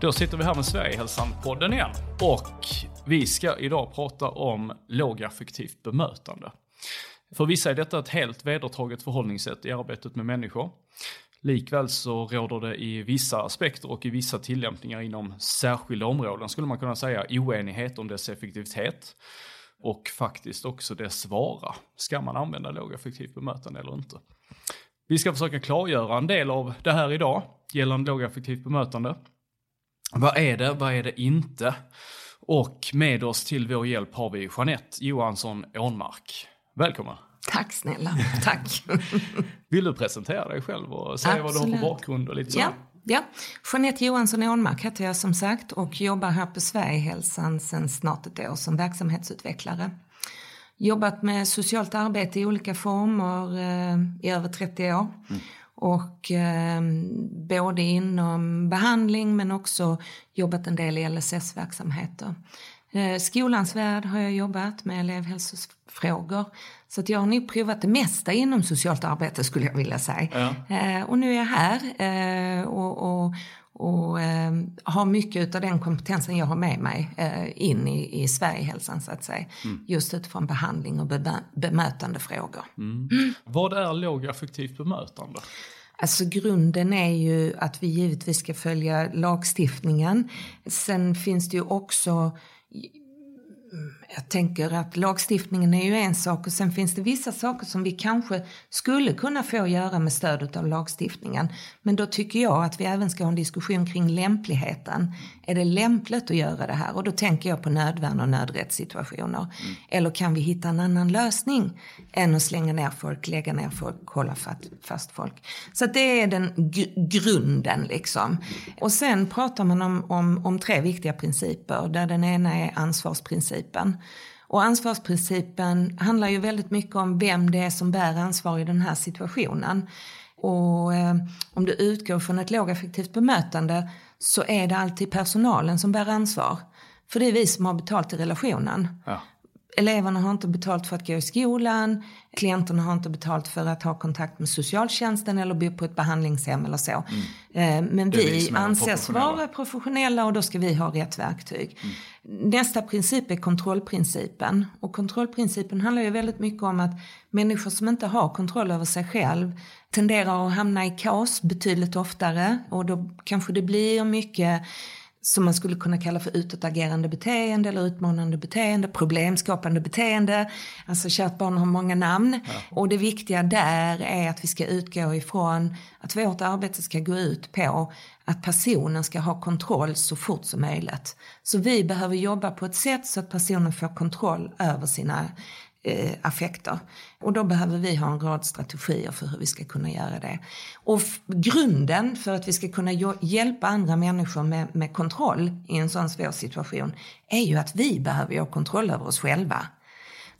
Då sitter vi här med Sverigehälsan-podden igen. Och vi ska idag prata om lågaffektivt bemötande. För vissa är detta ett helt vedertaget förhållningssätt i arbetet med människor. Likväl så råder det i vissa aspekter och i vissa tillämpningar inom särskilda områden skulle man kunna säga oenighet om dess effektivitet. Och faktiskt också dess vara. Ska man använda lågaffektivt bemötande eller inte? Vi ska försöka klargöra en del av det här idag gällande lågaffektivt bemötande. Vad är det, vad är det inte? Och med oss till vår hjälp har vi Jeanette Johansson Ånmark. Välkommen! Tack snälla, tack. Vill du presentera dig själv och säga Absolut. vad du har för bakgrund och lite så? Ja, ja. Jeanette Johansson Ånmark heter jag som sagt och jobbar här på Sverigehälsan sedan snart ett år som verksamhetsutvecklare. Jobbat med socialt arbete i olika former eh, i över 30 år. Mm. Och eh, både inom behandling men också jobbat en del i LSS-verksamheter. Eh, skolans värld har jag jobbat med elevhälsofrågor. Så att jag har nog provat det mesta inom socialt arbete skulle jag vilja säga. Ja. Eh, och nu är jag här eh, och, och, och eh, har mycket av den kompetensen jag har med mig eh, in i, i Sverigehälsan så att säga. Mm. Just utifrån behandling och bemötande frågor. Mm. Mm. Vad är lågaffektivt bemötande? Alltså grunden är ju att vi givetvis ska följa lagstiftningen. Sen finns det ju också jag tänker att lagstiftningen är ju en sak och sen finns det vissa saker som vi kanske skulle kunna få göra med stöd av lagstiftningen. Men då tycker jag att vi även ska ha en diskussion kring lämpligheten. Är det lämpligt att göra det här? Och då tänker jag på nödvärn och nödrättssituationer. Mm. Eller kan vi hitta en annan lösning än att slänga ner folk, lägga ner folk, hålla fast folk. Så det är den grunden liksom. Och sen pratar man om, om, om tre viktiga principer där den ena är ansvarsprincipen. Och ansvarsprincipen handlar ju väldigt mycket om vem det är som bär ansvar i den här situationen. Och eh, om du utgår från ett lågaffektivt bemötande så är det alltid personalen som bär ansvar. För det är vi som har betalt i relationen. Ja. Eleverna har inte betalt för att gå i skolan, klienterna har inte betalt för att ha kontakt med socialtjänsten eller bo på ett behandlingshem eller så. Mm. Eh, men vi, anses vara professionella och då ska vi ha rätt verktyg. Mm. Nästa princip är kontrollprincipen. Och kontrollprincipen handlar ju väldigt mycket om att människor som inte har kontroll över sig själv tenderar att hamna i kaos betydligt oftare och då kanske det blir mycket som man skulle kunna kalla för utåtagerande beteende eller utmanande beteende, problemskapande beteende. Alltså kärt barn har många namn. Ja. Och det viktiga där är att vi ska utgå ifrån att vårt arbete ska gå ut på att personen ska ha kontroll så fort som möjligt. Så vi behöver jobba på ett sätt så att personen får kontroll över sina eh, affekter. Och då behöver vi ha en rad strategier för hur vi ska kunna göra det. Och grunden för att vi ska kunna hjälpa andra människor med, med kontroll i en sån svår situation är ju att vi behöver ha kontroll över oss själva.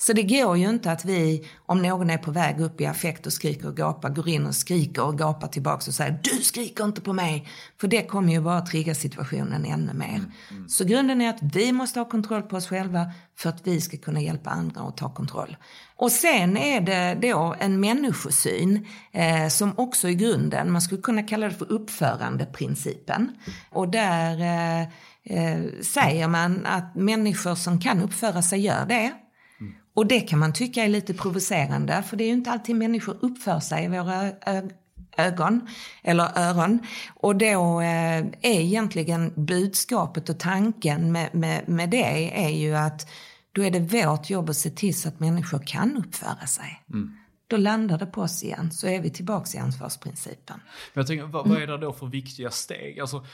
Så det går ju inte att vi, om någon är på väg upp i affekt och skriker och gapar, går in och skriker och gapar tillbaka och säger du skriker inte på mig. För det kommer ju bara trigga situationen ännu mer. Mm, mm. Så grunden är att vi måste ha kontroll på oss själva för att vi ska kunna hjälpa andra att ta kontroll. Och sen är det då en människosyn eh, som också är grunden, man skulle kunna kalla det för uppförandeprincipen. Och där eh, eh, säger man att människor som kan uppföra sig gör det. Och det kan man tycka är lite provocerande för det är ju inte alltid människor uppför sig i våra ögon eller öron. Och då eh, är egentligen budskapet och tanken med, med, med det är ju att då är det vårt jobb att se till så att människor kan uppföra sig. Mm. Då landar det på oss igen, så är vi tillbaka i ansvarsprincipen. Men jag tänker, vad, vad är det då för viktiga steg? Alltså,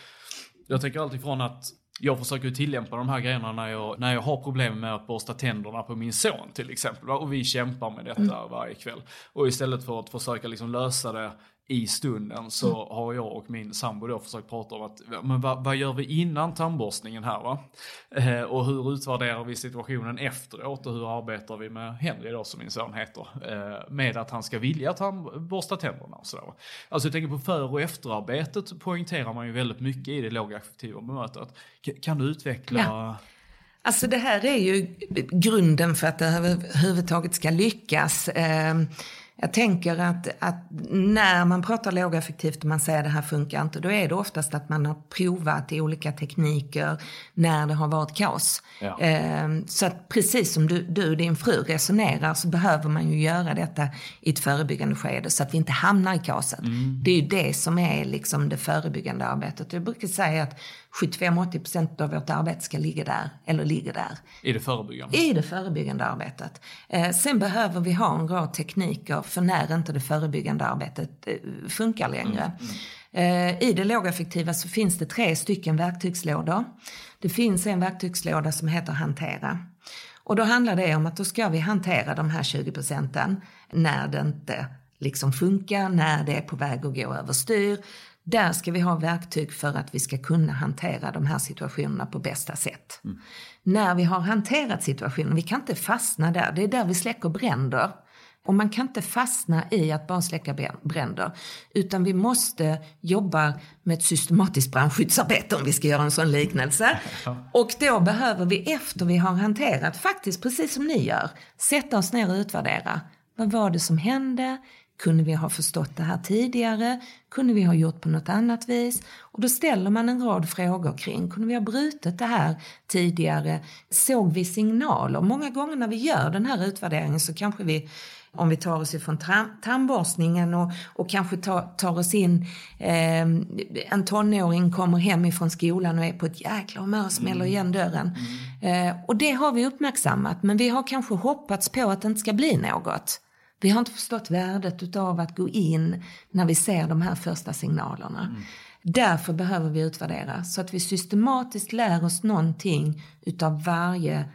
jag tänker alltid från att jag försöker tillämpa de här grejerna när jag, när jag har problem med att borsta tänderna på min son till exempel. Och vi kämpar med detta mm. varje kväll. Och istället för att försöka liksom lösa det i stunden så mm. har jag och min sambo då försökt prata om att, men vad, vad gör vi innan tandborstningen här va? Eh, och hur utvärderar vi situationen efteråt och hur arbetar vi med Henry då som min son heter, eh, med att han ska vilja borsta tänderna och sådär. Alltså jag tänker på för och efterarbetet poängterar man ju väldigt mycket i det lågaffektiva bemötandet. Kan du utveckla? Ja. Alltså det här är ju grunden för att det överhuvudtaget ska lyckas. Eh, Jag tänker att, att när man pratar lågaffektivt och man säger det här funkar inte, då är det oftast att man har provat olika tekniker när det har varit kaos. Ja. Eh, så att precis som du, du och din fru resonerar så behöver man ju göra detta i ett förebyggande skede så att vi inte hamnar i kaoset. Mm. Det är ju det som är liksom det förebyggande arbetet. Jag brukar säga att 75-80% av vårt arbete ska ligga där, eller ligger där. I det förebyggande? I det förebyggande arbetet. Eh, sen behöver vi ha en rad tekniker för när inte det förebyggande arbetet eh, funkar längre. Mm, mm. Eh, I det lågaffektiva så finns det tre stycken verktygslådor. Det finns en verktygslåda som heter hantera. Och då handlar det om att då ska vi hantera de här 20 procenten när det inte liksom funkar, när det är på väg att gå överstyr, där ska vi ha verktyg för att vi ska kunna hantera de här situationerna på bästa sätt. Mm. När vi har hanterat situationen, vi kan inte fastna där, det är där vi släcker bränder. Och man kan inte fastna i att bara släcka bränder, utan vi måste jobba med ett systematiskt brandskyddsarbete om vi ska göra en sån liknelse. Och då behöver vi efter vi har hanterat, faktiskt precis som ni gör, sätta oss ner och utvärdera. Vad var det som hände? Kunde vi ha förstått det här tidigare? Kunde vi ha gjort på något annat vis? Och då ställer man en rad frågor kring, kunde vi ha brutit det här tidigare? Såg vi signaler? Många gånger när vi gör den här utvärderingen så kanske vi om vi tar oss ifrån tandborstningen och, och kanske tar, tar oss in, eh, en tonåring kommer hem ifrån skolan och är på ett jäkla humör och smäller mm. igen dörren. Mm. Eh, och det har vi uppmärksammat men vi har kanske hoppats på att det inte ska bli något. Vi har inte förstått värdet utav att gå in när vi ser de här första signalerna. Mm. Därför behöver vi utvärdera så att vi systematiskt lär oss någonting utav varje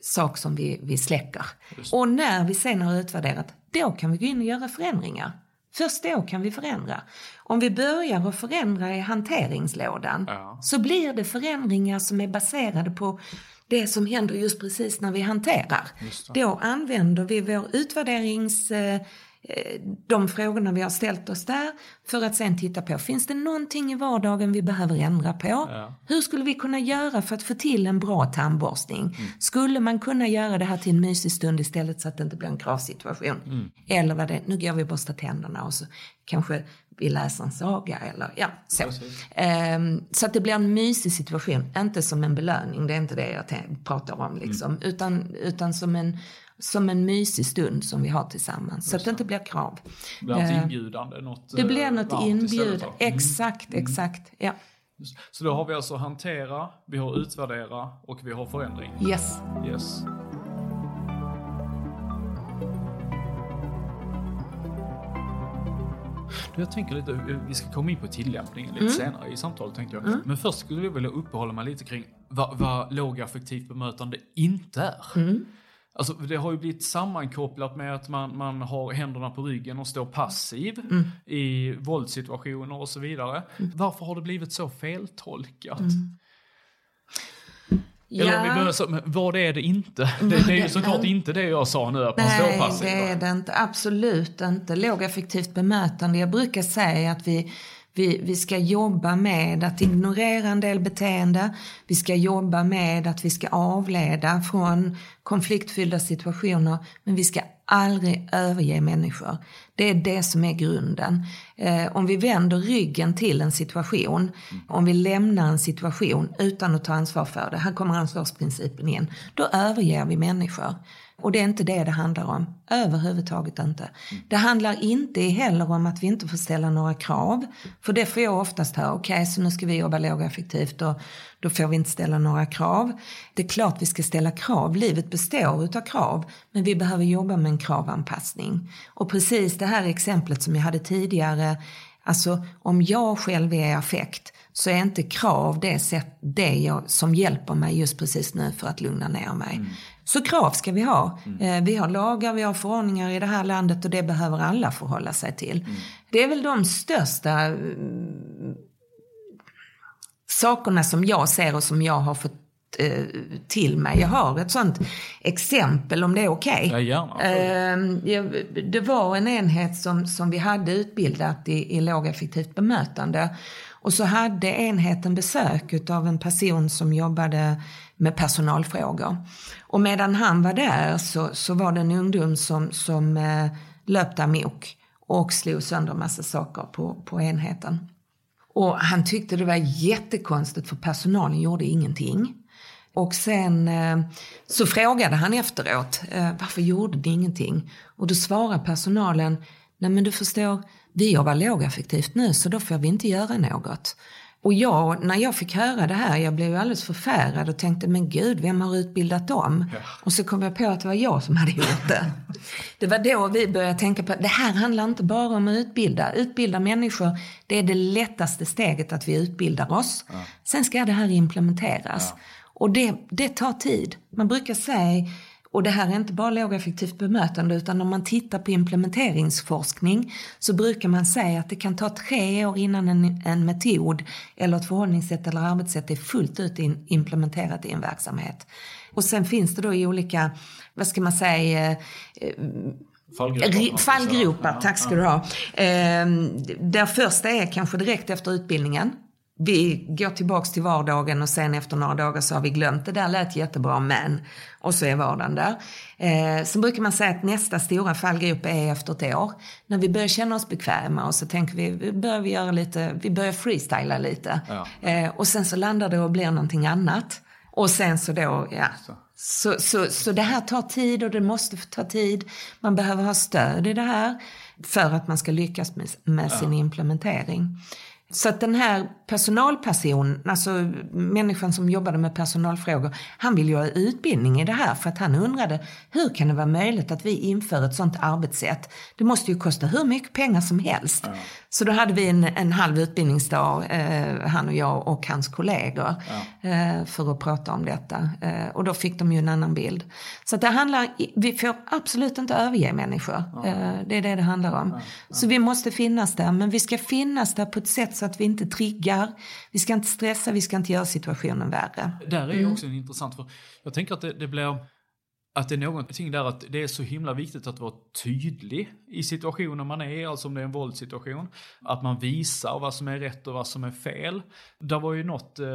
sak som vi, vi släcker. Och när vi sen har utvärderat, då kan vi gå in och göra förändringar. Först då kan vi förändra. Om vi börjar att förändra i hanteringslådan ja. så blir det förändringar som är baserade på det som händer just precis när vi hanterar. Då använder vi vår utvärderings eh, de frågorna vi har ställt oss där för att sen titta på, finns det någonting i vardagen vi behöver ändra på? Ja. Hur skulle vi kunna göra för att få till en bra tandborstning? Mm. Skulle man kunna göra det här till en mysig stund istället så att det inte blir en kravsituation? Mm. Eller vad det nu går vi och borstar tänderna och så kanske vi läser en saga eller ja, så. Um, så att det blir en mysig situation, inte som en belöning, det är inte det jag pratar om liksom, mm. utan, utan som en som en mysig stund som vi har tillsammans. Så att det inte blir krav. Det blir något ehm, inbjudande? Något det blir något inbjudande, mm. exakt, mm. exakt. Ja. Så då har vi alltså hantera, vi har utvärdera och vi har förändring? Yes. yes. Jag tänker lite, vi ska komma in på tillämpningen lite mm. senare i samtalet tänkte jag. Mm. Men först skulle jag vilja uppehålla mig lite kring vad, vad lågaffektivt bemötande inte är. Mm. Alltså, det har ju blivit sammankopplat med att man, man har händerna på ryggen och står passiv mm. i våldssituationer och så vidare. Mm. Varför har det blivit så feltolkat? Mm. Eller ja. vi börjar så, vad är det inte? Det, det är ju såklart inte det jag sa nu, att man står passiv. Nej, det är det inte. Absolut inte. Lågaffektivt bemötande. Jag brukar säga att vi vi, vi ska jobba med att ignorera en del beteende. Vi ska jobba med att vi ska avleda från konfliktfyllda situationer. Men vi ska aldrig överge människor. Det är det som är grunden. Eh, om vi vänder ryggen till en situation, om vi lämnar en situation utan att ta ansvar för det, här kommer ansvarsprincipen in, då överger vi människor. Och det är inte det det handlar om. Överhuvudtaget inte. Mm. Det handlar inte heller om att vi inte får ställa några krav. För det får jag oftast höra. Okej, okay, så nu ska vi jobba lågaffektivt och då får vi inte ställa några krav. Det är klart vi ska ställa krav. Livet består utav krav. Men vi behöver jobba med en kravanpassning. Och precis det här exemplet som jag hade tidigare. Alltså om jag själv är i affekt så är inte krav det, sätt, det jag, som hjälper mig just precis nu för att lugna ner mig. Mm. Så krav ska vi ha. Mm. Eh, vi har lagar, vi har förordningar i det här landet och det behöver alla förhålla sig till. Mm. Det är väl de största mm, sakerna som jag ser och som jag har fått eh, till mig. Jag har ett sånt exempel om det är okej. Okay. Ja, ehm, det var en enhet som, som vi hade utbildat i, i lågaffektivt bemötande. Och så hade enheten besök av en person som jobbade med personalfrågor. Och medan han var där så, så var det en ungdom som, som eh, löpte amok och slog sönder massa saker på, på enheten. Och han tyckte det var jättekonstigt för personalen gjorde ingenting. Och sen eh, så frågade han efteråt, eh, varför gjorde ni ingenting? Och då svarade personalen, nej men du förstår, vi jobbar lågaffektivt nu så då får vi inte göra något. Och jag, när jag fick höra det här, jag blev alldeles förfärad och tänkte, men gud, vem har utbildat dem? Ja. Och så kom jag på att det var jag som hade gjort det. Det var då vi började tänka på, det här handlar inte bara om att utbilda. Utbilda människor, det är det lättaste steget att vi utbildar oss. Ja. Sen ska det här implementeras. Ja. Och det, det tar tid. Man brukar säga och det här är inte bara lågaffektivt bemötande utan om man tittar på implementeringsforskning så brukar man säga att det kan ta tre år innan en, en metod eller ett förhållningssätt eller arbetssätt är fullt ut in, implementerat i en verksamhet. Och sen finns det då i olika, vad ska man säga, eh, Fallgropar, fallgropar tack ska du ha. Eh, där första är kanske direkt efter utbildningen vi går tillbaks till vardagen och sen efter några dagar så har vi glömt det där lät jättebra men och så är vardagen där. Eh, så brukar man säga att nästa stora fallgrop är efter ett år. När vi börjar känna oss bekväma och så tänker vi, vi börjar vi göra lite, vi börjar freestyla lite. Ja. Eh, och sen så landar det och blir någonting annat. Och sen så då, ja. Så, så, så det här tar tid och det måste ta tid. Man behöver ha stöd i det här för att man ska lyckas med, med sin ja. implementering. Så att den här personalpersonen, alltså människan som jobbade med personalfrågor, han ville ju ha utbildning i det här för att han undrade hur kan det vara möjligt att vi inför ett sånt arbetssätt? Det måste ju kosta hur mycket pengar som helst. Ja. Så då hade vi en, en halv utbildningsdag, eh, han och jag och hans kollegor, ja. eh, för att prata om detta. Eh, och då fick de ju en annan bild. Så det handlar, vi får absolut inte överge människor. Ja. Eh, det är det det handlar om. Så vi måste finnas där, men vi ska finnas där på ett sätt så att vi inte triggar. Vi ska inte stressa, vi ska inte göra situationen värre. Där är ju mm. också en intressant, för jag tänker att det, det blir att det är någonting där att det är så himla viktigt att vara tydlig i situationen man är, alltså om det är en våldssituation. Att man visar vad som är rätt och vad som är fel. Det var ju något eh,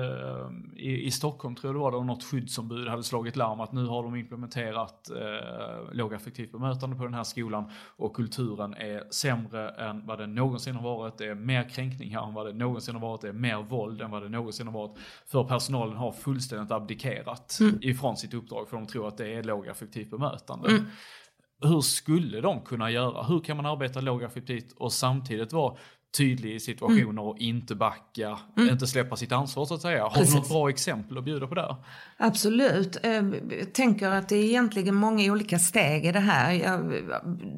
i, i, Stockholm, tror jag det var, där något skyddsombud hade slagit larm att nu har de implementerat eh, lågaffektivt bemötande på den här skolan och kulturen är sämre än vad det någonsin har varit. Det är mer kränkning här än vad det någonsin har varit. Det är mer våld än vad det någonsin har varit. För personalen har fullständigt abdikerat mm. ifrån sitt uppdrag för de tror att det är låg lågaffektivt bemötande. Mm. Hur skulle de kunna göra? Hur kan man arbeta lågaffektivt och samtidigt vara tydlig i situationer mm. och inte backa, mm. inte släppa sitt ansvar så att säga. Har Precis. du något bra exempel att bjuda på där? Absolut. Eh, jag tänker att det är egentligen många olika steg i det här.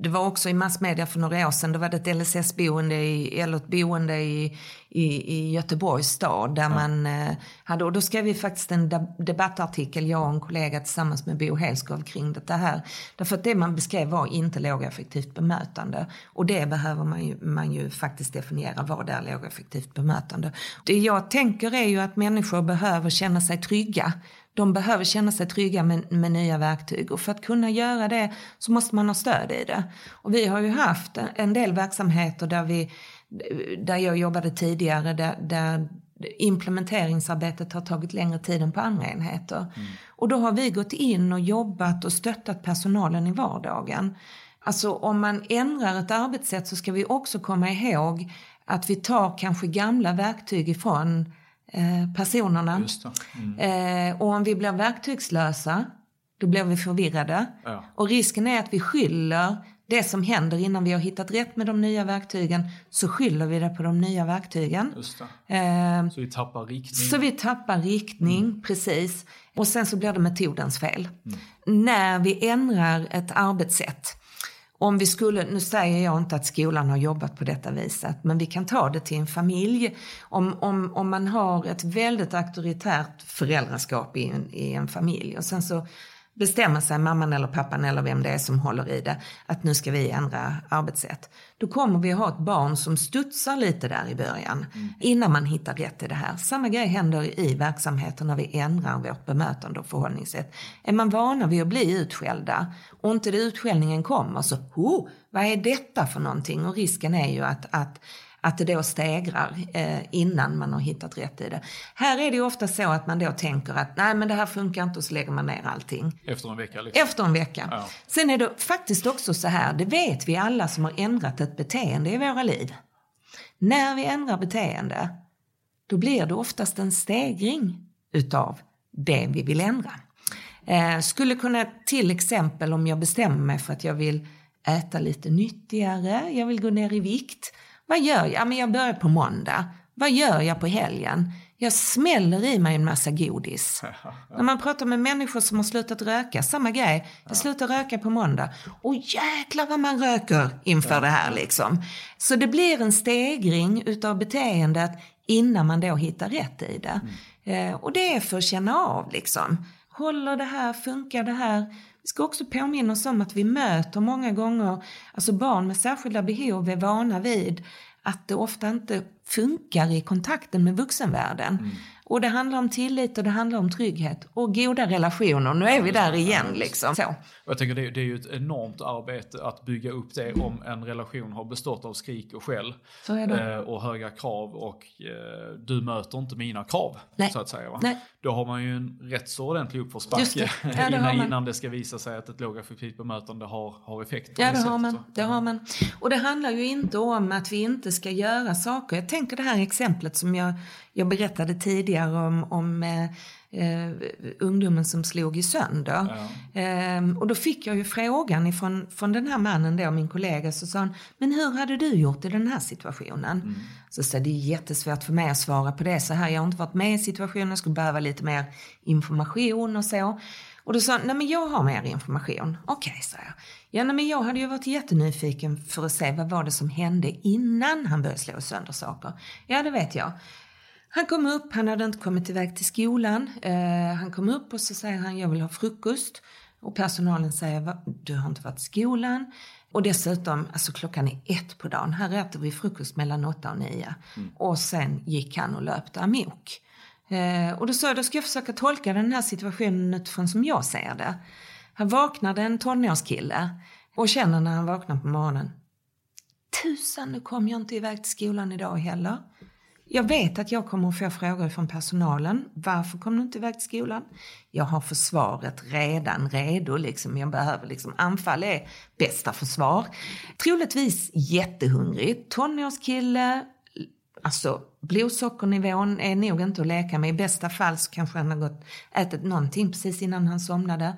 det var också i massmedia för några år sedan, då var det ett LSS-boende, eller ett boende i, i, i Göteborgs stad där ja. man eh, hade, och då skrev vi faktiskt en debattartikel, jag och en kollega tillsammans med Bo Helskov kring det här. Därför att det man beskrev var inte lågaffektivt bemötande och det behöver man ju, man ju faktiskt definiera, vad är lågaffektivt bemötande? Det jag tänker är ju att människor behöver känna sig trygga de behöver känna sig trygga med, med, nya verktyg och för att kunna göra det så måste man ha stöd i det. Och vi har ju haft en del verksamheter där vi där jag jobbade tidigare där, där implementeringsarbetet har tagit längre tid än på andra enheter. Mm. Och då har vi gått in och jobbat och stöttat personalen i vardagen. Alltså om man ändrar ett arbetssätt så ska vi också komma ihåg att vi tar kanske gamla verktyg ifrån eh, personerna. Mm. Eh, och om vi blir verktygslösa, då blir vi förvirrade. Ja. Och risken är att vi skyller det som händer innan vi har hittat rätt med de nya verktygen så skyller vi det på de nya verktygen. Eh, så vi tappar riktning. Så vi tappar riktning, mm. precis. Och sen så blir det metodens fel. Mm. När vi ändrar ett arbetssätt om vi skulle, nu säger jag inte att skolan har jobbat på detta viset, men vi kan ta det till en familj. Om, om, om man har ett väldigt auktoritärt föräldraskap i en, i en familj och sen så bestämmer sig mamman eller pappan eller vem det är som håller i det att nu ska vi ändra arbetssätt. Då kommer vi ha ett barn som studsar lite där i början mm. innan man hittar rätt i det här. Samma grej händer i verksamheten när vi ändrar vårt bemötande och förhållningssätt. Är man vana vid att bli utskällda och inte utskällningen kommer så, oh, vad är detta för någonting? Och risken är ju att, att att det då stegrar eh, innan man har hittat rätt i det. Här är det ofta så att man då tänker att nej men det här funkar inte och så lägger man ner allting. Efter en vecka? Liksom. Efter en vecka. Ja. Sen är det faktiskt också så här, det vet vi alla som har ändrat ett beteende i våra liv. När vi ändrar beteende, då blir det oftast en stegring utav det vi vill ändra. Eh, skulle kunna till exempel om jag bestämmer mig för att jag vill äta lite nyttigare, jag vill gå ner i vikt. Vad gör jag? Ja, men jag börjar på måndag. Vad gör jag på helgen? Jag smäller i mig en massa godis. När man pratar med människor som har slutat röka, samma grej. Jag slutar röka på måndag. Och jäklar vad man röker inför det här liksom. Så det blir en stegring utav beteendet innan man då hittar rätt i det. Eh, och det är för att känna av liksom. Håller det här? Funkar det här? Vi ska också påminna oss om att vi möter många gånger, alltså barn med särskilda behov är vana vid att det ofta inte funkar i kontakten med vuxenvärlden. Mm. Och det handlar om tillit och det handlar om trygghet och goda relationer. Nu är vi där igen liksom. Så. Jag tänker det, det är ju ett enormt arbete att bygga upp det om en relation har bestått av skrik och skäll. Eh, och höga krav och eh, du möter inte mina krav. Nej. Så att säga. Va? Nej. Då har man ju en rätt så ordentlig uppförsbacke ja, innan, innan det ska visa sig att ett lågaffektivt bemötande har, har effekt. Ja det har, man, det har man. Och det handlar ju inte om att vi inte ska göra saker. Jag tänker det här exemplet som jag, jag berättade tidigare om, om eh, eh, ungdomen som slog i sönder. Ja. Eh, och då fick jag ju frågan ifrån, från den här mannen då, min kollega, så sa han, men hur hade du gjort i den här situationen? Mm. Så sa det är jättesvårt för mig att svara på det så här, jag har inte varit med i situationen, jag skulle behöva lite mer information och så. Och då sa han, nej men jag har mer information. Okej, okay, sa jag. Ja, nej, men jag hade ju varit jättenyfiken för att se vad var det som hände innan han började slå sönder saker. Ja, det vet jag. Han kom upp, han hade inte kommit iväg till skolan. Eh, han kom upp och så säger han, jag vill ha frukost. Och personalen säger, du har inte varit i skolan. Och dessutom, alltså klockan är ett på dagen. Här äter vi frukost mellan åtta och nio. Mm. Och sen gick han och löpte amok. Eh, och då sa jag, då ska jag försöka tolka den här situationen utifrån som jag ser det. Han vaknade en tonårskille och känner när han vaknar på morgonen. Tusan, nu kom jag inte iväg till skolan idag heller. Jag vet att jag kommer att få frågor från personalen. Varför kom du inte iväg till skolan? Jag har försvaret redan redo. Liksom. Jag behöver liksom, anfall är bästa försvar. Troligtvis jättehungrig. Tonårskille. Alltså blodsockernivån är nog inte att leka med. I bästa fall så kanske han har gått, ätit någonting precis innan han somnade.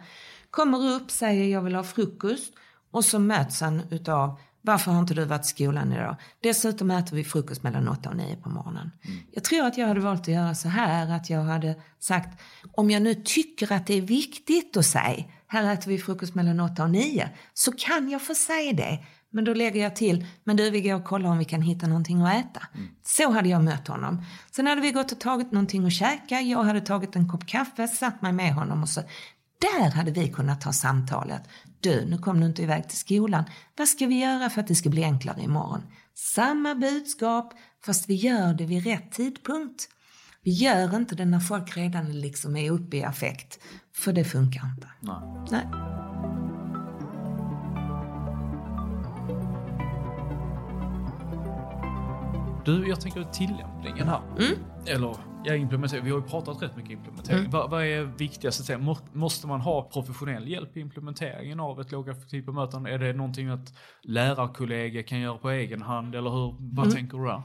Kommer upp, säger jag vill ha frukost. Och så möts han utav varför har inte du varit i skolan idag? Dessutom äter vi frukost mellan 8 och 9 på morgonen. Mm. Jag tror att jag hade valt att göra så här, att jag hade sagt, om jag nu tycker att det är viktigt att säga, här äter vi frukost mellan 8 och 9, så kan jag få säga det. Men då lägger jag till, men du vi går och kollar om vi kan hitta någonting att äta. Mm. Så hade jag mött honom. Sen hade vi gått och tagit någonting att käka, jag hade tagit en kopp kaffe, satt mig med honom och så där hade vi kunnat ta samtalet. Du, nu kom du inte iväg till skolan. Vad ska vi göra för att det ska bli enklare imorgon? Samma budskap, fast vi gör det vid rätt tidpunkt. Vi gör inte det när folk redan liksom är uppe i affekt, för det funkar inte. Nej. Nej. Du, jag tänker tillämpningen här. Mm. Eller Ja, implementering. Vi har ju pratat rätt mycket implementering. Mm. Vad, vad är viktigast att säga? Måste man ha professionell hjälp i implementeringen av ett lågaffektivt bemötande? Är det någonting att lärarkollegor kan göra på egen hand? Eller hur, vad mm. tänker du där?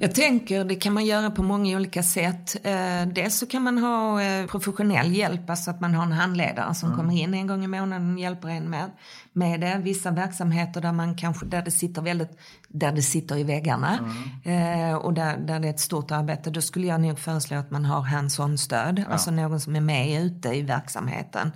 Jag tänker det kan man göra på många olika sätt. Eh, dels så kan man ha eh, professionell hjälp, alltså att man har en handledare som mm. kommer in en gång i månaden och hjälper en med, med det. Vissa verksamheter där man kanske, där det sitter väldigt, där det sitter i väggarna mm. eh, och där, där det är ett stort arbete, då skulle jag nog föreslå att man har hands-on-stöd, ja. alltså någon som är med ute i verksamheten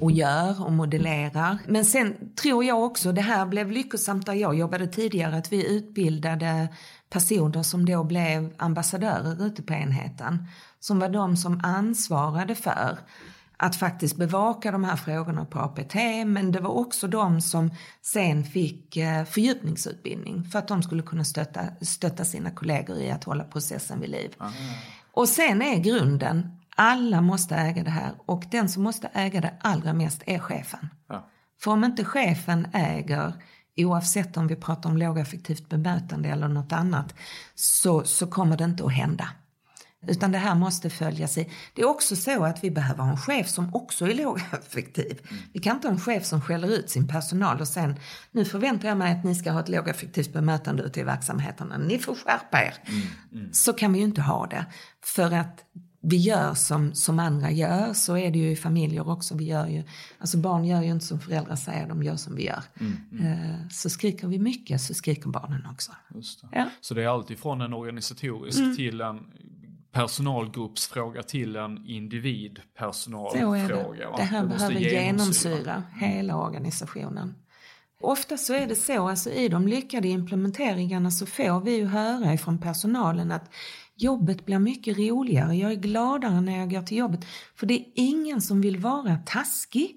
och gör och modellerar. Men sen tror jag också, det här blev lyckosamt där jag jobbade tidigare, att vi utbildade personer som då blev ambassadörer ute på enheten. Som var de som ansvarade för att faktiskt bevaka de här frågorna på APT men det var också de som sen fick eh, fördjupningsutbildning för att de skulle kunna stötta, stötta sina kollegor i att hålla processen vid liv. Mm. Och sen är grunden, alla måste äga det här och den som måste äga det allra mest är chefen. Ja. För om inte chefen äger oavsett om vi pratar om lågaffektivt bemötande eller något annat, så, så kommer det inte att hända. Utan det här måste följas i. Det är också så att vi behöver ha en chef som också är lågaffektiv. Mm. Vi kan inte ha en chef som skäller ut sin personal och sen, nu förväntar jag mig att ni ska ha ett lågaffektivt bemötande ute i verksamheterna. Ni får skärpa er. Mm. Mm. Så kan vi ju inte ha det. För att vi gör som, som andra gör, så är det ju i familjer också. Vi gör ju, alltså barn gör ju inte som föräldrar säger, de gör som vi gör. Mm, mm. Eh, så skriker vi mycket så skriker barnen också. Det. Ja. Så det är alltid från en organisatorisk mm. till en personalgruppsfråga till en individpersonalfråga. Det. det här det behöver genomsyra hela organisationen. Ofta så är det så, alltså i de lyckade implementeringarna så får vi ju höra ifrån personalen att jobbet blir mycket roligare, jag är gladare när jag går till jobbet. För det är ingen som vill vara taskig.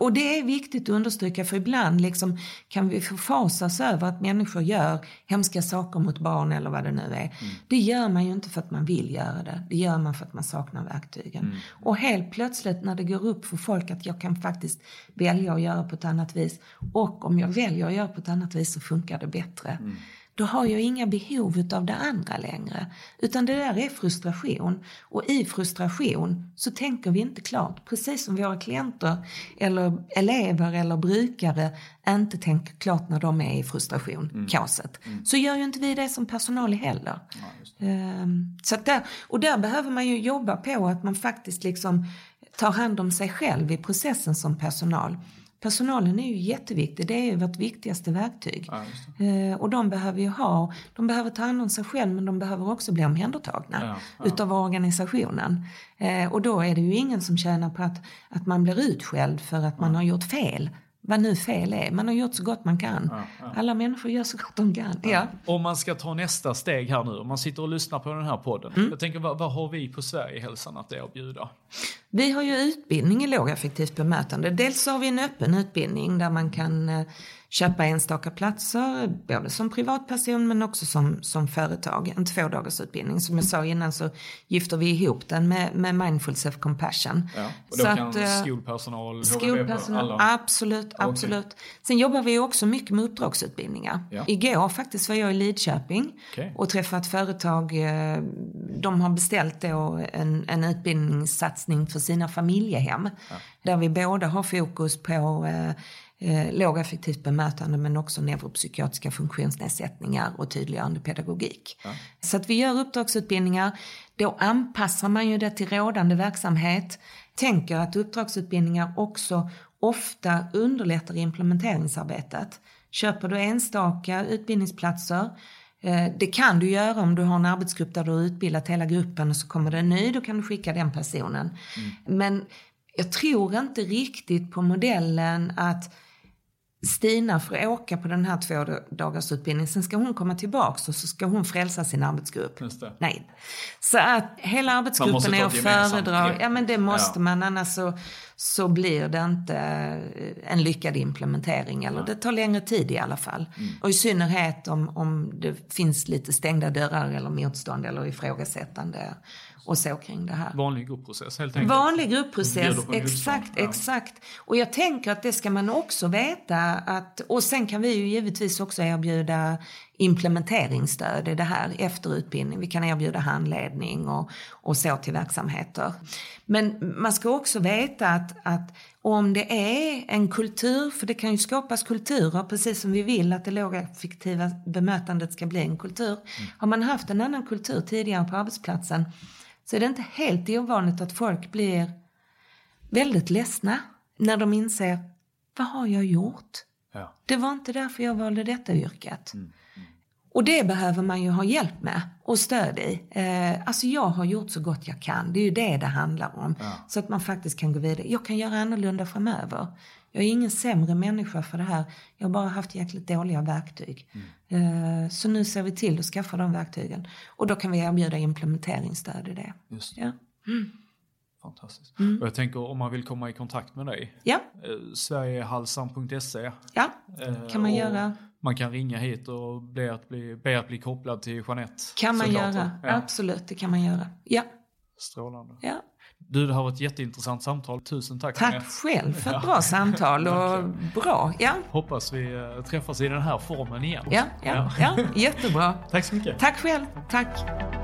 Och det är viktigt att understryka för ibland liksom kan vi förfasas över att människor gör hemska saker mot barn eller vad det nu är. Mm. Det gör man ju inte för att man vill göra det. Det gör man för att man saknar verktygen. Mm. Och helt plötsligt när det går upp för folk att jag kan faktiskt välja att göra på ett annat vis. Och om jag väljer att göra på ett annat vis så funkar det bättre. Mm då har jag inga behov av det andra längre. Utan det där är frustration. Och i frustration så tänker vi inte klart. Precis som våra klienter eller elever eller brukare inte tänker klart när de är i frustration, mm. kaoset. Mm. Så gör ju inte vi det som personal heller. Ja, um, så där, och där behöver man ju jobba på att man faktiskt liksom tar hand om sig själv i processen som personal. Personalen är ju jätteviktig, det är ju vårt viktigaste verktyg. Ja, eh, och de behöver ju ha, de behöver ta hand om sig själv men de behöver också bli omhändertagna ja, ja. utav organisationen. Eh, och då är det ju ingen som tjänar på att, att man blir utskälld för att man har gjort fel vad nu fel är. Man har gjort så gott man kan. Alla människor gör så gott de kan. Ja. Om man ska ta nästa steg här nu, om man sitter och lyssnar på den här podden. Mm. Jag tänker, vad, vad har vi på Sverigehälsan att erbjuda? Vi har ju utbildning i lågaffektivt bemötande. Dels har vi en öppen utbildning där man kan eh, köpa enstaka platser, både som privatperson men också som, som företag. En tvådagarsutbildning. Som jag sa innan så gifter vi ihop den med, med Mindful Self Compassion. Ja, och då så kan att, eh, skolpersonal, skolpersonal alla? Absolut, absolut. Okay. Sen jobbar vi också mycket med uppdragsutbildningar. Ja. Igår faktiskt var jag i Lidköping okay. och träffade ett företag. Eh, de har beställt då en, en utbildningssatsning för sina familjehem. Ja. Där vi både har fokus på eh, lågaffektivt bemötande men också neuropsykiatriska funktionsnedsättningar och tydliggörande pedagogik. Ja. Så att vi gör uppdragsutbildningar. Då anpassar man ju det till rådande verksamhet. Tänker att uppdragsutbildningar också ofta underlättar implementeringsarbetet. Köper du enstaka utbildningsplatser eh, det kan du göra om du har en arbetsgrupp där du har utbildat hela gruppen och så kommer det en ny, då kan du skicka den personen. Mm. Men jag tror inte riktigt på modellen att Stina får åka på den här två dagars utbildningen. Sen ska hon komma tillbaks och så ska hon frälsa sin arbetsgrupp. Nej. Så att hela arbetsgruppen är att föredra. Ja men det måste ja. man annars så, så blir det inte eh, en lyckad implementering. Eller ja. det tar längre tid i alla fall. Mm. Och i synnerhet om, om det finns lite stängda dörrar eller motstånd eller ifrågasättande och så kring det här. Vanlig gruppprocess helt enkelt. Vanlig gruppprocess, exakt, ja. exakt. Och jag tänker att det ska man också veta att, och sen kan vi ju givetvis också erbjuda implementeringsstöd i det här efter utbildning. Vi kan erbjuda handledning och, och så till verksamheter. Men man ska också veta att, att om det är en kultur, för det kan ju skapas kulturer precis som vi vill att det lågaffektiva bemötandet ska bli en kultur. Mm. Har man haft en annan kultur tidigare på arbetsplatsen så är det inte helt ovanligt att folk blir väldigt ledsna när de inser vad har jag gjort? Ja. Det var inte därför jag valde detta yrket. Mm. Och det behöver man ju ha hjälp med och stöd i. Eh, alltså jag har gjort så gott jag kan. Det är ju det det handlar om. Ja. Så att man faktiskt kan gå vidare. Jag kan göra annorlunda framöver. Jag är ingen sämre människa för det här. Jag har bara haft jäkligt dåliga verktyg. Mm. Så nu ser vi till att skaffa de verktygen. Och då kan vi erbjuda implementeringsstöd i det. Just. Ja. Mm. Fantastiskt. Mm. Och jag tänker om man vill komma i kontakt med dig. Ja. Eh, Sverigehalsan.se. Ja, eh, kan man göra. Man kan ringa hit och be att bli, be att bli kopplad till Jeanette. Kan man göra, ja. absolut det kan man göra. Ja. Strålande. Ja. Du, det har varit ett jätteintressant samtal. Tusen tack. Tack själv för ett bra samtal och bra. Ja. Hoppas vi eh, träffas i den här formen igen. Ja, ja, ja, jättebra. Tack så mycket. Tack själv. Tack.